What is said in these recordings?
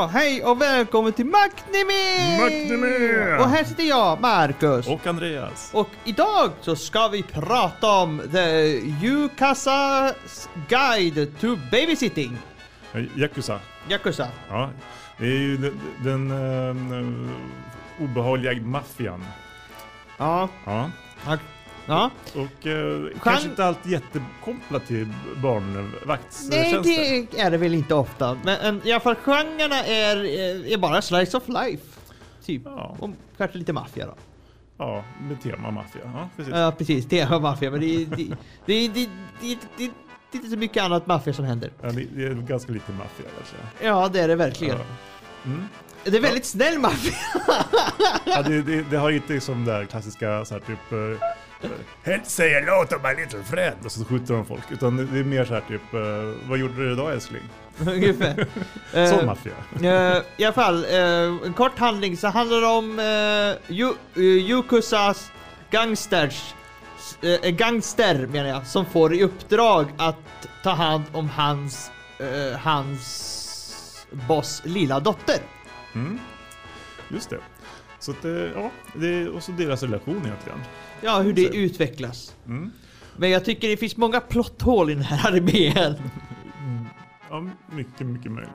Ja, hej och välkommen till Mackneme! Mackneme! Och här sitter jag, Marcus. Och Andreas. Och idag så ska vi prata om The Yukasas Guide to Babysitting. Yakuza. Yakuza. Ja, det är ju den, den eh, obehagliga maffian. Ja. Ja. Ja. Och eh, kanske inte alltid jättekopplat till Nej, barnvaktstjänster. det är det väl inte ofta. Men en- i alla fall genrerna är, är bara slice of life. Typ. Ja. Och kanske lite maffia då. Ja, med tema maffia. Ja, precis. Ja, precis. Är maffia, men det är, det, det, det, det, det, det är inte så mycket annat maffia som händer. Ja, det är ganska lite maffia kanske. Ja, det är det verkligen. Ja. Mm. Det är väldigt snäll maffia. Ja, det, det, det har inte som det där klassiska så här typ uh, Helst säger låt om my little friend och så skjuter de folk. Utan det, är mer så här typ eh, Vad gjorde du idag älskling? Ungefär. Sån maffia. eh, I alla fall, en kort handling så handlar det om uh, Yu, uh, Yukusas gangsters, uh, en gangster menar jag, som får i uppdrag att ta hand om hans, hans boss lilla dotter. Mm. Just det. Så att, ja, det är också deras relation egentligen. Ja, hur det utvecklas. Mm. Men jag tycker det finns många plotthål i den här armén. Ja, mycket, mycket möjligt.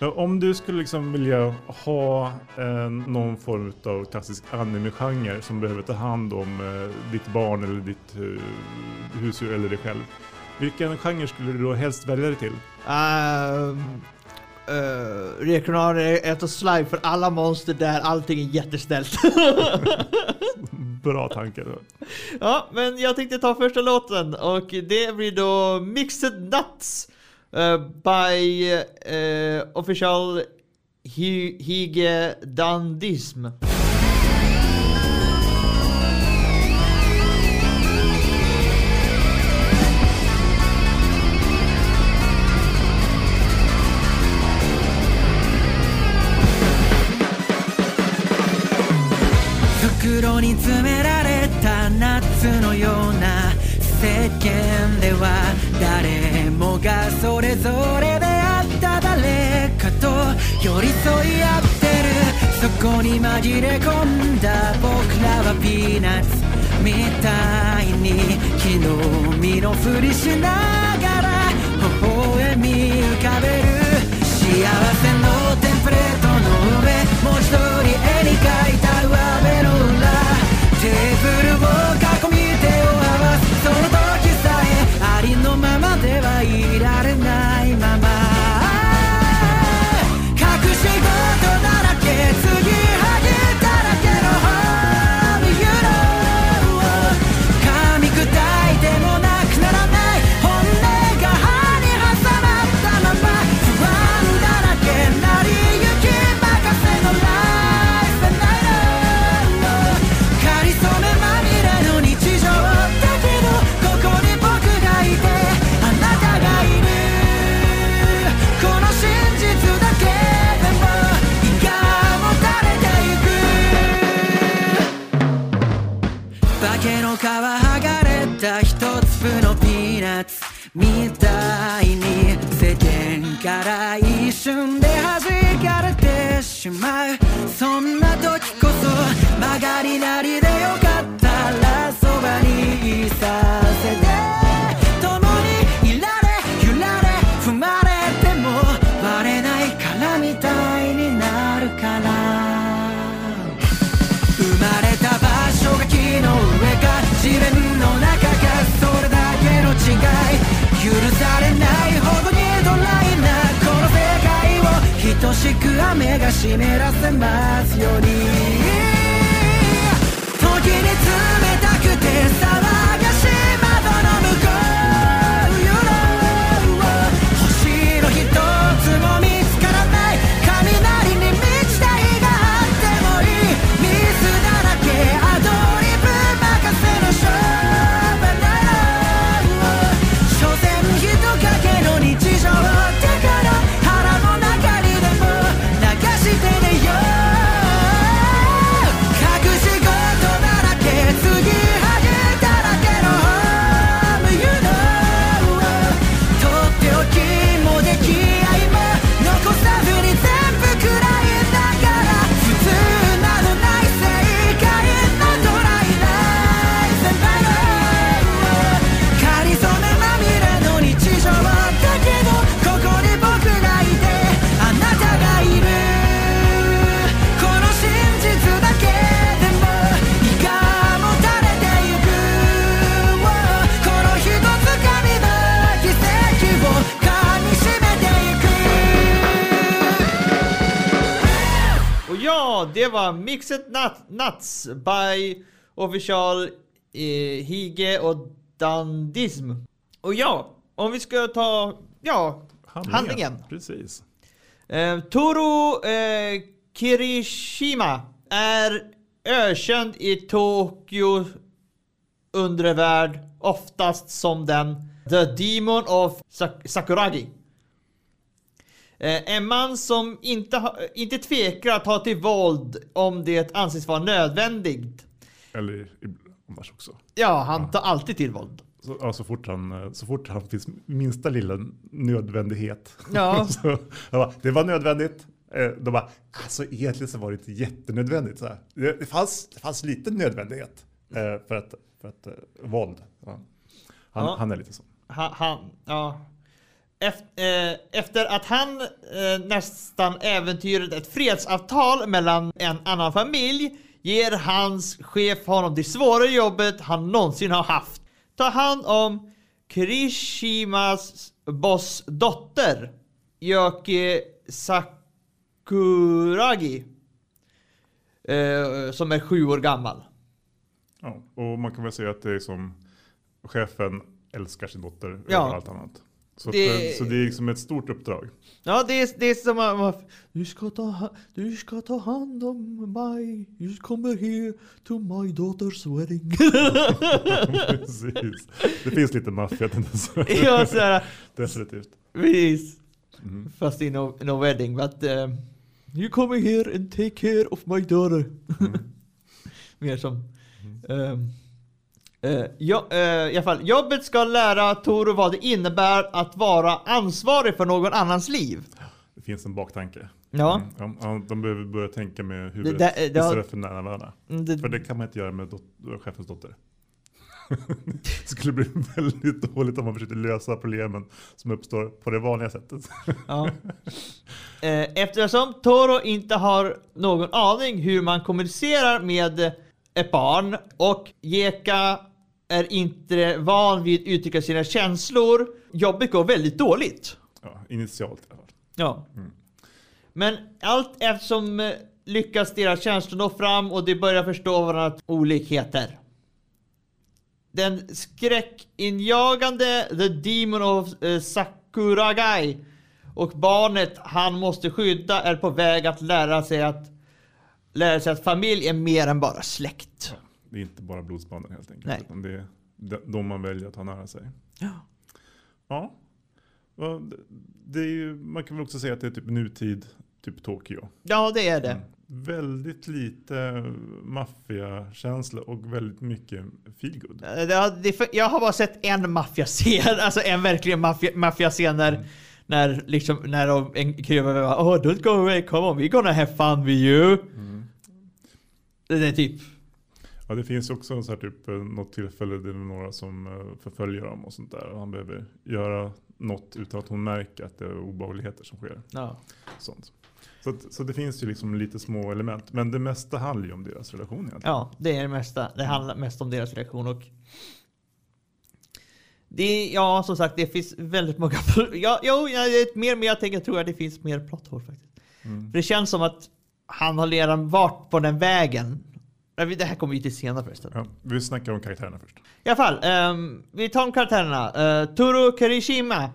Om du skulle liksom vilja ha eh, någon form av klassisk anime-genre som behöver ta hand om eh, ditt barn eller ditt eh, husdjur eller dig själv. Vilken genre skulle du då helst välja dig till? Uh, uh, Rekonar är ett och slime för alla monster där allting är jätteställt. Bra tanke. Ja, men jag tänkte ta första låten och det blir då Mixed Nuts uh, by uh, Official Hige Dandism. 世間では誰もがそれぞれであった誰かと寄り添い合ってる。そこに紛れ込んだ僕らはピーナッツ。みたいに木の実のふりしながら微笑み浮かべる。幸せのテンプレートの上文字通り絵に描いた上辺の裏テーブルをしまう。そんな時こそ曲がりなり等しく雨が湿らせますように。時に冷 Ja, det var Mixed Nut, Nuts by Official eh, Hige och Dandism. Och ja, om vi ska ta, ja, handlingen. Precis. Eh, Toru eh, Kirishima är ökänd i Tokyo undervärld oftast som den The Demon of Sak- Sakuragi. Eh, en man som inte, inte tvekar att ta till våld om det anses vara nödvändigt. Eller annars också. Ja, han tar alltid till våld. Så, ja, så, fort han, eh, så fort han finns minsta lilla nödvändighet. Ja. så, bara, det var nödvändigt. Eh, De bara, alltså egentligen så var det inte jättenödvändigt. Så här. Det, fanns, det fanns lite nödvändighet eh, för att, för att våld. Ja. Han, Ja. han är lite så. Han, han ja. Efter, eh, efter att han eh, nästan äventyrat ett fredsavtal mellan en annan familj ger hans chef honom det svåra jobbet han någonsin har haft. Ta hand om Kirishimas boss dotter Yoki Sakuragi. Eh, som är sju år gammal. Ja. Och man kan väl säga att det är som chefen älskar sin dotter Ja. över allt annat. Så, Det- eh, så det är liksom ett stort uppdrag. Ja, det är, det är som att du ska, ta, du ska ta hand om mig. Du kommer here to my daughter's wedding. Precis. Det finns lite maffia-tendenser. ja, såhär. Definitivt. Precis. Mm. Fast är no, no wedding. But um, you come here and take care of my daughter. Mer som... Um, uh, ja, uh, I alla fall, jobbet ska lära Toro vad det innebär att vara ansvarig för någon annans liv. Det finns en baktanke. Ja. Mm. Ja, de behöver börja tänka med huvudet Det- det- det har- istället för. Mm, det- För det kan man inte göra med dot- chefens dotter. det skulle bli väldigt dåligt om man försökte lösa problemen som uppstår på det vanliga sättet. Ja. Eh, Eftersom Toro inte har någon aning hur man kommunicerar med ett barn och Jeka är inte van vid att uttrycka sina känslor. Jobbet går väldigt dåligt. Ja, initialt i alla fall. Ja. Mm. Men allt eftersom eh, lyckas deras känslor nå fram och de börjar förstå varandras olikheter. Den skräckinjagande The Demon of eh, Sakuragai och barnet han måste skydda är på väg att lära sig att lära sig att familj är mer än bara släkt. Det är inte bara blodsbanden helt enkelt. Nej. Utan det är de- man väljer att ha nära sig. Ja. Ja. Det- är ju, man kan väl också säga att det är typ nutid, typ Tokyo. Ja, det är det. Mm. Väldigt lite maffiakänsla och väldigt mycket feelgood. Jag har bara sett en maffiascen, alltså en verkligen maffia, maffiascen när, när liksom, när de, en kille bara Oh don't go away, come on, we're gonna have fun with you. Det är typ, Ja, det finns också en så här typ, eh, något tillfälle där det är några som eh, förföljer dem och sånt där. Och han behöver göra något utan att hon märker att det är obehagligheter som sker. ja. Sånt. Så, att, så det finns ju liksom lite små element. Men det mesta handlar ju om deras relation egentligen. ja, det är det mesta. Det handlar mest om deras reaktion och det, ja, som sagt, det finns väldigt många... Ja, jo, jag vet mer, men jag tänker, tror att det finns mer plot hole faktiskt. Mm. För det känns som att han har redan varit på den vägen. Det här kommer vi till senare förresten. Ja, vi snackar om karaktärerna först. I alla fall, ehm, vi tar om karaktärerna. Uh, Toro Kirishima.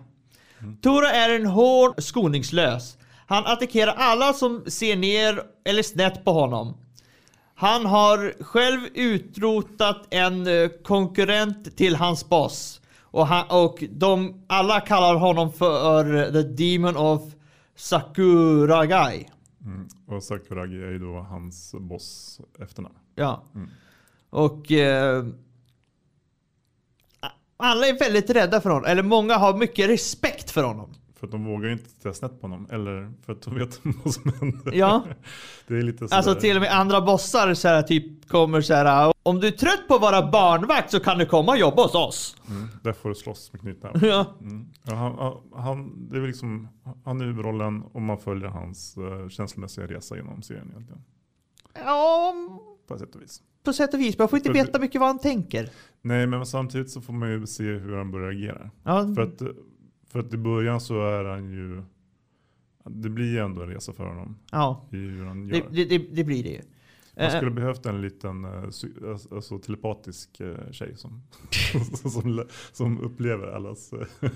Toro är en hård, skoningslös. Han attackerar alla som ser ner eller snett på honom. Han har själv utrotat en eh, konkurrent till hans boss. Och, han, och de alla kallar honom för The Demon of Sakuragai. Mm. Och Sakuragi är ju då hans boss efternamn. Ja. Mm. Och eh, alla är väldigt rädda för honom. Eller många har mycket respekt för honom. För att de vågar inte titta snett på honom. Eller för att de vet vad som händer. Ja. Det är lite sådär. Alltså till och med andra bossar så här, typ kommer så här. Om du är trött på att vara barnvakt så kan du komma och jobba hos oss. Mm. Där får du slåss med knytnävar. Ja. Mm. Ja, han, han, det är liksom, han är huvudrollen och man följer hans uh, känslomässiga resa genom serien egentligen. ja, På sätt och vis. på sätt och vis. Man får inte veta mycket vad han tänker. Nej, men samtidigt så får man ju se hur han börjar agera. Ja, För att, för att i början så är han ju det blir ju ändå en resa för honom Ja, i hur han gör. det, det, det, blir det ju. Man Eh, skulle behövt en liten eh, alltså- telepatisk eh, tjej som, som, som upplever allas eh,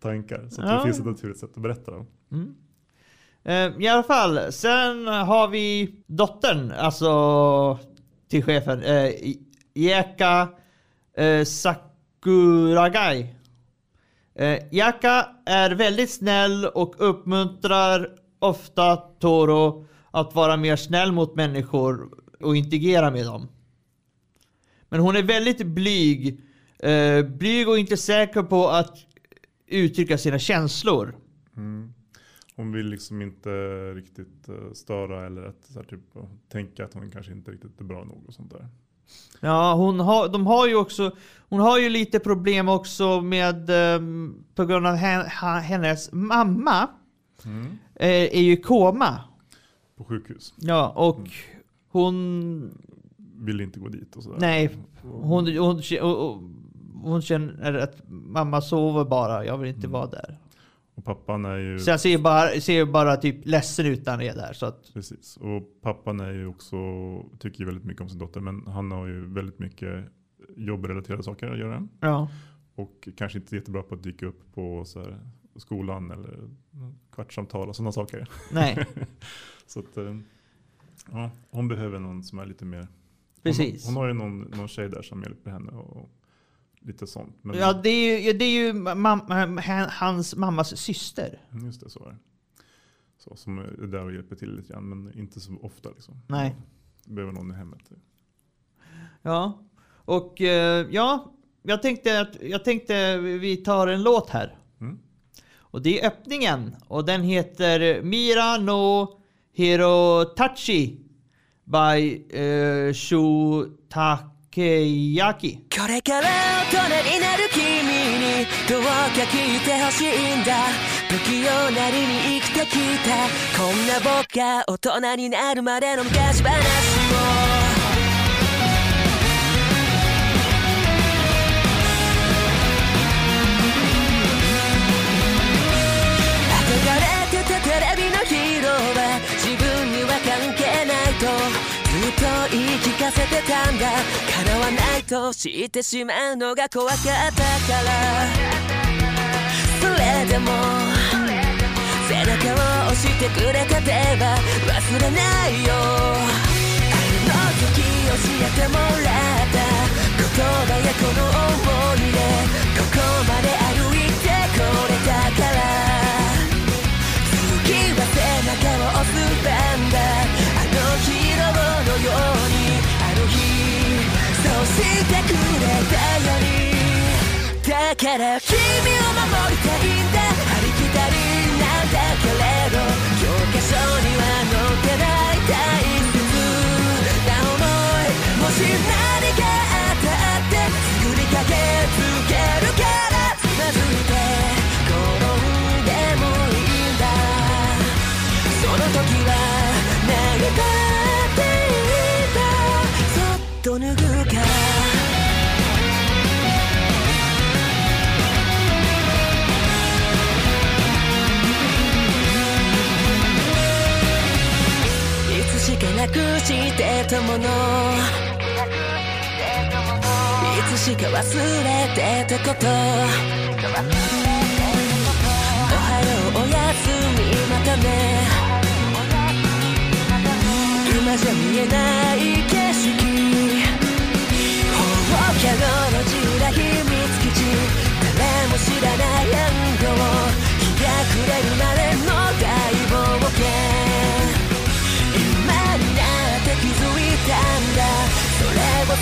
tankar. Så att Ja. det finns ett naturligt sätt att berätta dem. Mm. Eh, I alla fall, sen har vi dottern, alltså till chefen, eh, Jeka eh, Sakuragai. Eh, Jaka är väldigt snäll och uppmuntrar ofta Toro att vara mer snäll mot människor och integrera med dem. Men hon är väldigt blyg. Eh, blyg och inte säker på att uttrycka sina känslor. Mm. Hon vill liksom inte riktigt eh, störa eller att så här, typ, tänka att hon kanske inte riktigt är bra nog och sånt där. Ja, hon har, de har ju också, hon har ju lite problem också med, ehm, på grund av hennes mamma eh, är ju koma. På sjukhus. Ja, och hon, Vill inte gå dit och sådär. nej, hon, hon, kä- och- och- hon känner att mamma sover bara, jag vill inte vara där. Och pappan är ju... Så jag ser bara, ser bara typ ledsen ut när han är där. Så att, Precis. Och pappan är ju också, tycker ju väldigt mycket om sin dotter. Men han har ju väldigt mycket jobbrelaterade saker att göra. ja. Och kanske inte jättebra på att dyka upp på så här, skolan eller kvartssamtal och sådana saker. Nej, Så att, eh, ja, hon behöver någon som är lite mer... precis. Hon, hon har ju någon, någon tjej där som hjälper henne och lite sånt. Men Ja, det är ju, det är ju mam, han- hans mammas syster. just det, så är det. Så, som är där och hjälper till lite grann, men inte så ofta. Liksom. Nej. Behöver någon i hemmet. Ja, och eh, ja, jag tänkte att jag tänkte vi tar en låt här. Mm. Och det är öppningen och den heter Mira no Hirotachi by けいやきこれから大人になる君にどうか聞いてほしいんだ不器用なりに生きてきたこんな僕が大人になるまでの昔話言い聞かせてたんだ。叶わないと知ってしまうのが怖かったから。それでも背中を押してくれた手は忘れないよ。あの時教えてもらった言葉やこの思いでここまで歩いてこれたから。次は背中を押す番だ。のようにあの日そうしてくれたように。だから君を守りたいんだ。ありきたりなんだけれど。教科書には載ってない大切。な思いもし何かしてたもの。いつしか忘れてたこと。おはようおやすみまたね今じゃ見えないけど。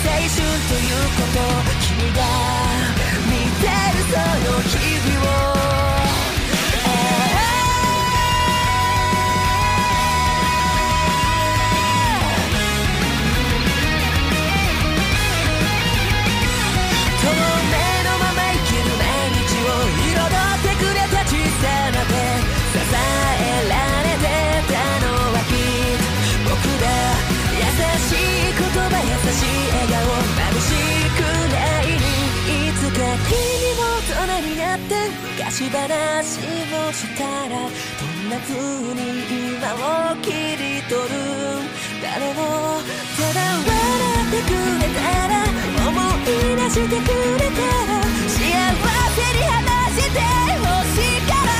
青春ということ君が見てるその日々を。て昔話をしたらどんな風に今を切り取る？誰もただ笑ってくれたら思い出してくれたら幸せに話してほしいから。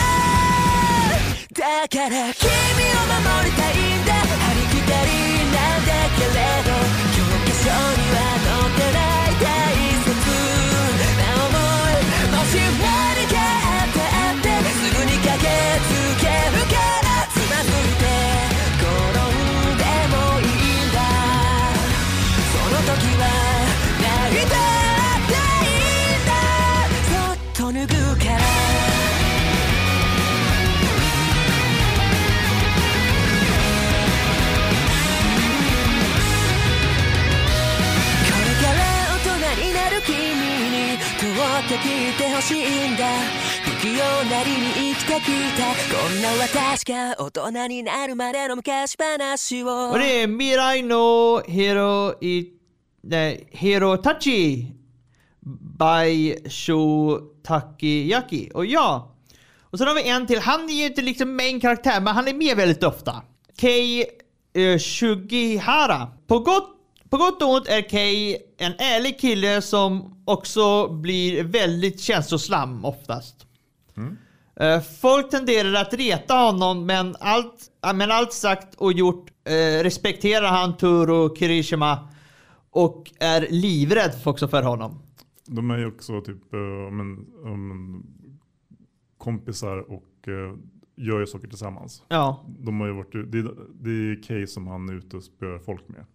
だから君を守りたいんだ。ありきたりなんだけれど教科書にて聞いてほしいんだ不器用なりに生きてきたこんな私が大人になるまでの昔話を Och det är Mirai no Hero i... Nej, Hero Tachi by Sho Takiyaki. Och ja. Och sen har vi en till. Han är ju inte liksom main karaktär, men han är med väldigt ofta. Kei uh, Shugihara. På gott, på gott och ont är Kei en ärlig kille som också blir väldigt känsloslam oftast. Eh, Folk tenderar att reta honom, men allt, men allt sagt och gjort eh, respekterar han Turo Kirishima och är livrädd också för honom. De är ju också typ uh, men, um, kompisar och uh, gör ju saker tillsammans. Ja, De har ju varit, det, är- det är Kay som han är ute och spöar folk med.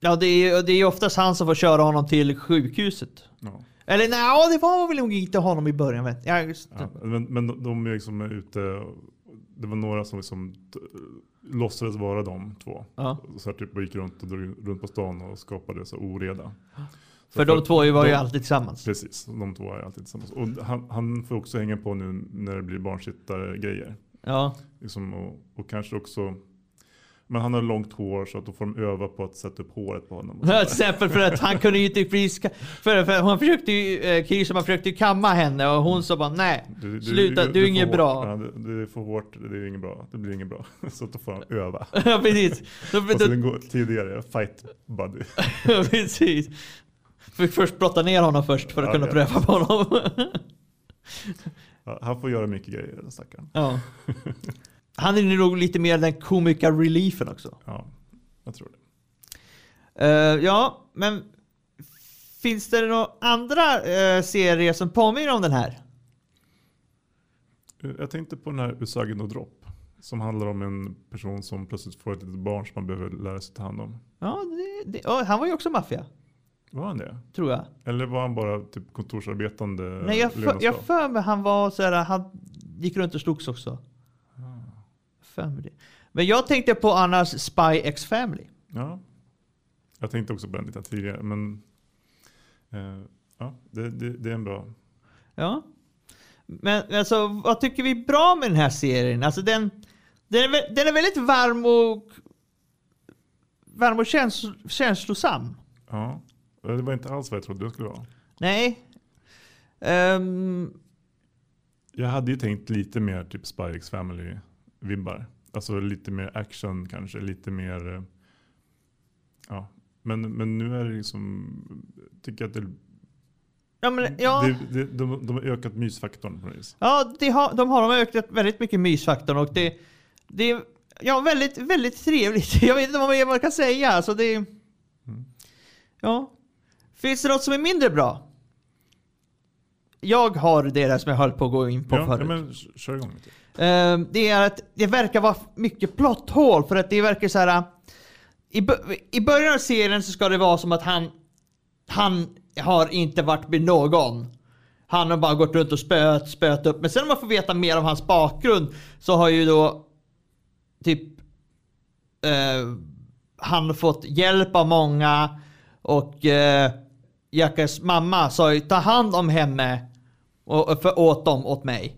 Ja det är ju det är ju oftast han som får köra honom till sjukhuset. Ja. Eller nej, det var väl nog inte honom i början. Vet. Ja, Ja, men, men de, de är liksom ute, det var några som liksom låtsades vara de två. Ja. Så här typ gick runt och drog runt på stan och skapade så oreda. Så För de två var ju de- alltid tillsammans. Precis, de två är alltid tillsammans. Och han, han får också hänga på nu när det blir barnsittar-grejer. Ja. Liksom och, och kanske också, men han har långt hår så att då får de öva på att sätta upp håret på honom. Till exempel för att han kunde ju inte friska... För, för hon försökte ju, eh, Kirishima försökte ju kamma henne och hon sa bara nej. Sluta, du är får inget bra. Ja, det, det är för hårt, det är inget bra. Det blir inget bra. Så att då får han öva. Ja precis. Då, Och då, sen går tidigare, fight buddy. Ja, precis. Fick först brotta ner honom först för att Ja, kunna ja. pröva på honom. Han får göra mycket grejer den stackaren. ja. Han är nog lite mer den komika reliefen också. Ja, jag tror det. Eh, ja, men finns det några andra eh, serier som påminner om den här? Jag tänkte på den här Usagi no Drop. Som handlar om en person som plötsligt får ett litet barn som man behöver lära sig ta hand om. Ja, det, det, ja, han var ju också maffia, Var han det? tror jag. Eller var han bara typ kontorsarbetande Nej, jag för, jag för mig han var så här, han gick runt och slogs också. Det. Men jag tänkte på annars Spy X Family. Ja. Jag tänkte också på den lite tidigare. Men eh, ja, det, det, det är en bra. Ja. Men alltså, vad tycker vi är bra med den här serien? Alltså den, den, är, den är väldigt varm och varm och käns, känslosam. Ja, det var inte alls vad jag trodde det skulle vara. Nej. Ehm, Jag hade ju tänkt lite mer typ Spy X Family-vibbar. Alltså lite mer action kanske, lite mer... eh, Ja, men, men nu är det liksom... Tycker jag att det, ja, men, ja, det, det, de, de har ökat mysfaktorn på något vis. ja det har, de har de ökat väldigt mycket mysfaktorn och det, det är ja, väldigt, väldigt trevligt. Jag vet inte vad man kan säga. Alltså det, ja. Finns det något som är mindre bra? Jag har det där som jag höll på att gå in på Ja, förut. ja, men kör igång lite. Ehm, det är att det verkar vara mycket plotthål för att det verkar så här. I, bö- I början av serien så ska det vara som att han, han har inte varit med någon. Han har bara gått runt och spöat, spöat upp. Men sen om man får veta mer om hans bakgrund så har ju då typ eh, han fått hjälp av många och eh, Jackas mamma sa ju ta hand om henne och, för, åt dem, åt mig.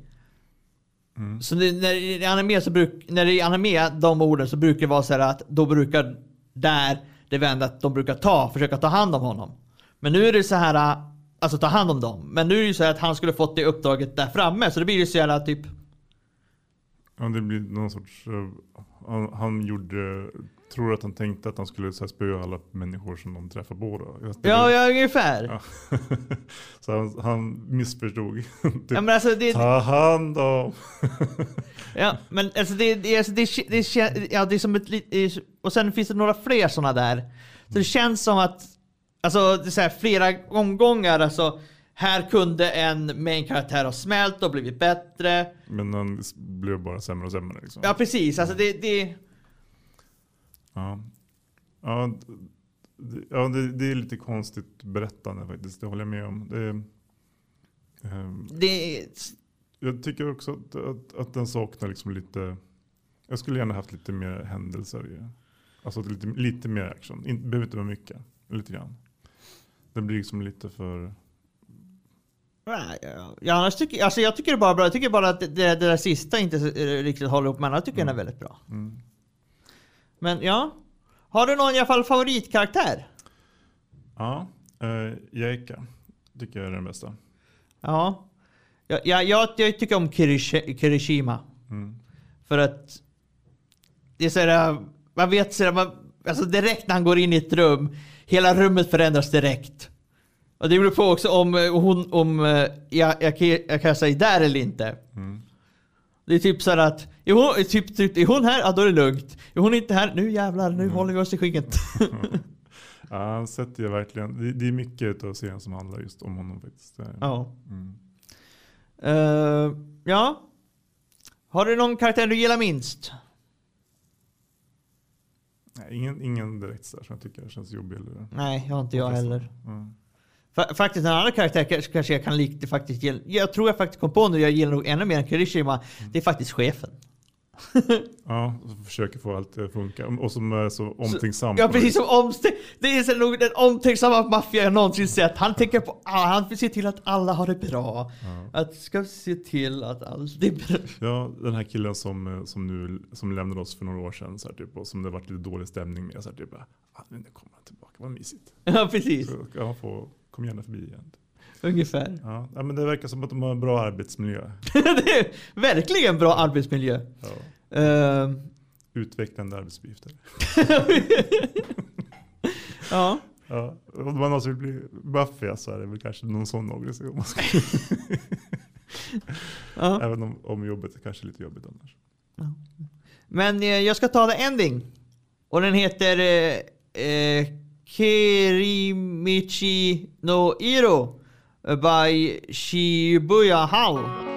Så det, när, i anime så bruk, när det är anime, de orden, så brukar det vara så här att då brukar där det vända att de brukar ta, försöka ta hand om honom. Men nu är det så här, alltså ta hand om dem. Men nu är det ju så här att han skulle fått det uppdraget där framme, så det blir ju så jävla typ, Ja, det blir någon sorts... eh, han, han gjorde... Tror att han tänkte att han skulle så här, spöa alla människor som de träffar. Jag- Ja, ja ungefär. Ja. så han, han missförstod. typ, Ja, men alltså det, Ta hand om... ja, men alltså det, det, alltså det, det, ja, det är som ett Och sen finns det några fler sådana där. Så det känns som att, alltså det är så här, flera omgångar, alltså här kunde en main karaktär ha smält och blivit bättre. Men han blev bara sämre och sämre. Liksom. Ja precis, alltså det, det Ja, ja, d- d- ja det, det är lite konstigt berättande faktiskt. Det håller jag med om. Det, ehm, det jag tycker också att, att, att den saknar liksom lite... Jag skulle gärna haft lite mer händelser. i det. Alltså lite, lite mer action. Det behöver inte vara mycket. Lite grann. Det blir liksom lite för... Ja, annars tycker, alltså jag tycker det bara bra. Jag tycker bara att det, det där sista inte eh, riktigt håller upp, men jag tycker den är väldigt bra. Mm. Men ja. Har du någon i alla fall favoritkaraktär? Ja, eh, Jaika tycker jag är den bästa. Ja. Ja, ja, jag, jag tycker om Kirish, Kirishima. Mm. För att det är sådär, man vet sådär, man, alltså direkt när han går in i ett rum, hela rummet förändras direkt. Och det beror på också om eh, hon, om eh, jag, jag, kan- jag kan säga där eller inte. Mm. Det är typ såhär att, är hon, typ, typ, är hon här? Ja då är det lugnt. Är hon inte här? Nu jävlar, nu håller vi oss i skinnet. Ja, han sätter ju verkligen... Det, är mycket av serien som handlar just om honom faktiskt. Ja. Mm. Eh, ja. Har du någon karaktär du gillar minst? Nej, ingen, ingen direkt så som jag tycker känns jobbig. Eller, Nej, jag har inte jag heller. Mm. Fa- Faktiskt en annan karaktär kanske- jag kan likt faktiskt. Jag tror jag faktiskt kom på nu, jag gillar nog ännu mer än Kirishima. Det är faktiskt chefen. Ja, och försöker få allt att funka. Och som är så omtänksam. Ja precis som omstänk... Det är så nog den omtänksamma maffia jag någonsin sett. Han tänker på alla, han vill se till att alla har det bra. Att ska se till att allt är bra. Ja, den här killen som, eh, som nu som lämnade oss för några år sedan. Så här, typ, och som det varit lite dålig stämning med. Så här, typ, ah, nu kommer han tillbaka, vad mysigt. Ja precis, Så, ja, få, kom gärna förbi igen. ungefär. Ja, ja, men det verkar som att de har en bra arbetsmiljö. det är verkligen bra arbetsmiljö. Ja. Ehm, Utvecklande arbetsuppgifter. ja. Ja, om man också vill bli buffig så är det väl kanske någon sån organisation. ja. Även om, om jobbet är kanske lite jobbigt annars. Men eh, jag ska ta the ending. Och den heter eh, eh, Kirimichi no Iro by Shibuya Hall.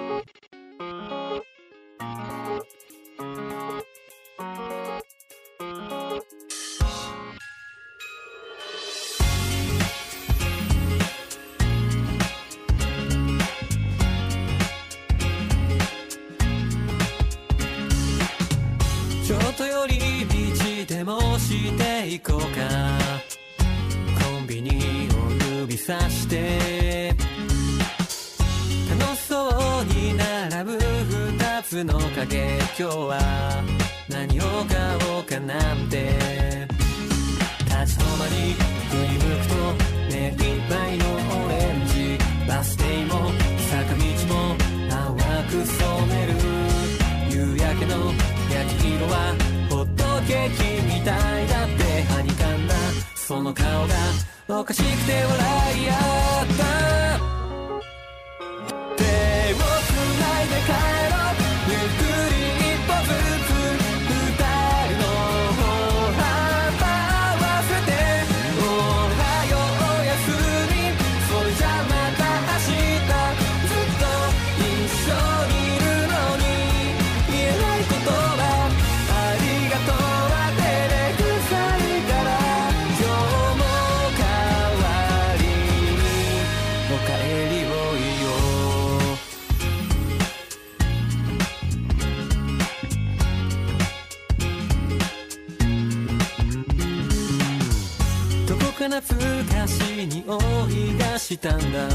して。楽しそうに並ぶ二つの影。今日は何を買おうかなんて。立ち止まり振り向くと目いっぱいのオレンジ。バス停も坂道も淡く染める。夕焼けの焼き色はホットケーキみたいだって。はにかんだその顔がおかしくて笑い合った。手を繋いで帰したんだ。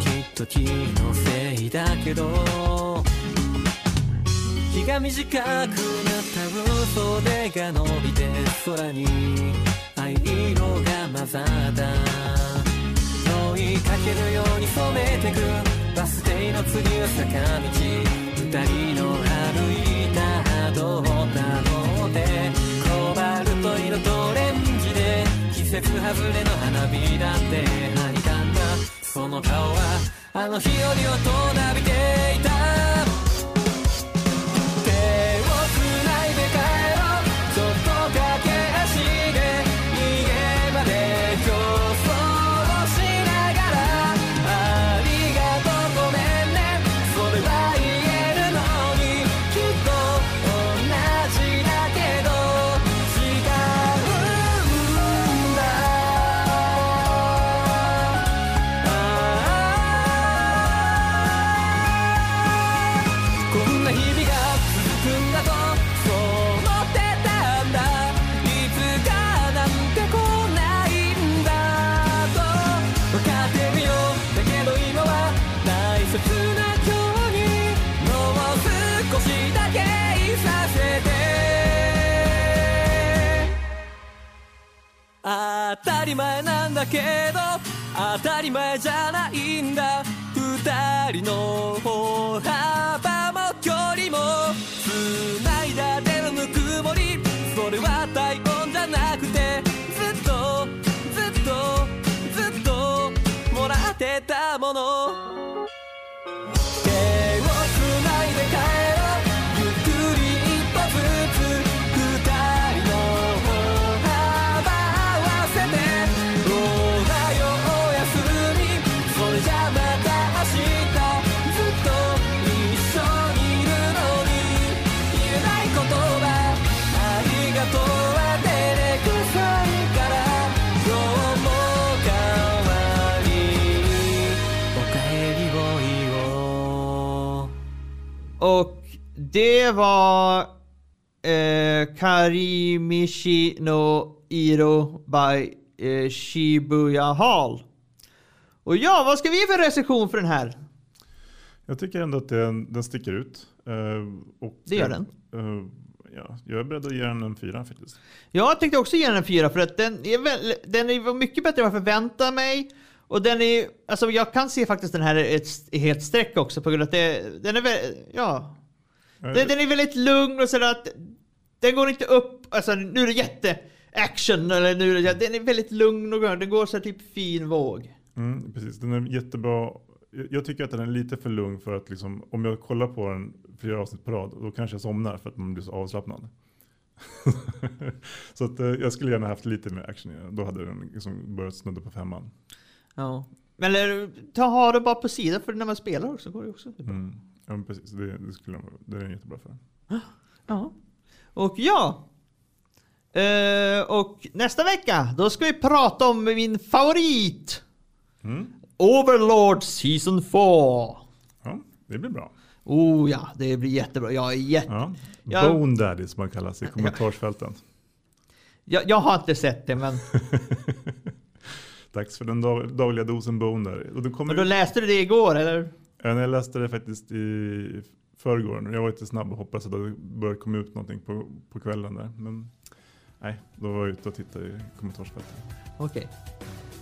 きっと気のせいだけど。日が短くなった分袖が伸びて空に。藍色が混ざった。追いかけるように染めてく。バス停の次は坂道。二人の歩いた後をたどってコバルト色と節外れの花火だってはにかんだ。その顔はあの日より大人びていた。Det var eh, Karimishi no Iro by eh, Shibuya Hall. Och ja, vad ska vi ge för recension för den här? Jag tycker ändå att den, den sticker ut. Eh, Det gör den. eh, ja, jag är beredd att ge den en fyra faktiskt. Jag tänkte också ge den en fyra för att den är, väl, den är mycket bättre än vad jag förväntade mig. Och den är, alltså jag kan se faktiskt den här i ett helt streck också på grund av att det, den är väl, ja. Den, den är väldigt lugn och sådär att den går inte upp, alltså nu är det jätte action eller nu är det, den är väldigt lugn och skön. Den går så här typ fin våg. Mm, precis, den är jättebra. Jag- Jag tycker att den är lite för lugn för att liksom, om jag kollar på den flera avsnitt på rad, då kanske jag somnar för att man blir så avslappnad. så att, eh, jag skulle gärna haft lite mer action i den. Då hade den liksom börjat snudda på femman. Ja. Men eller, ta ha det bara på sidan för när man spelar också går det också. Mm. Ja, men precis. Det, det, skulle, det är den jättebra för. Ja. Och ja. Eh, och nästa vecka, då ska vi prata om min favorit. Mm. Overlord Season 4. Ja, det blir bra. Oh ja, det blir jättebra. Jag är jätte... Ja. Bone Daddy som man kallas i kommentarsfälten. Jag, jag har inte sett det, men... Dags för den dag, dagliga dosen Bone Daddy. Och kommer, Men då läste du det igår, eller? Ja, Jag läste det faktiskt i förrgår. Jag var lite snabb och hoppades att det började komma ut någonting på, på kvällen där. Men nej, då var jag ute och tittade i kommentarsfältet. Okej.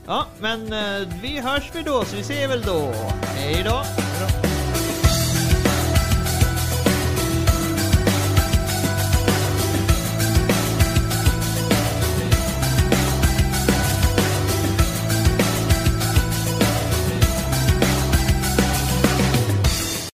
Ja, men eh, vi hörs vi då, så vi ser väl då. Hej då! Ja.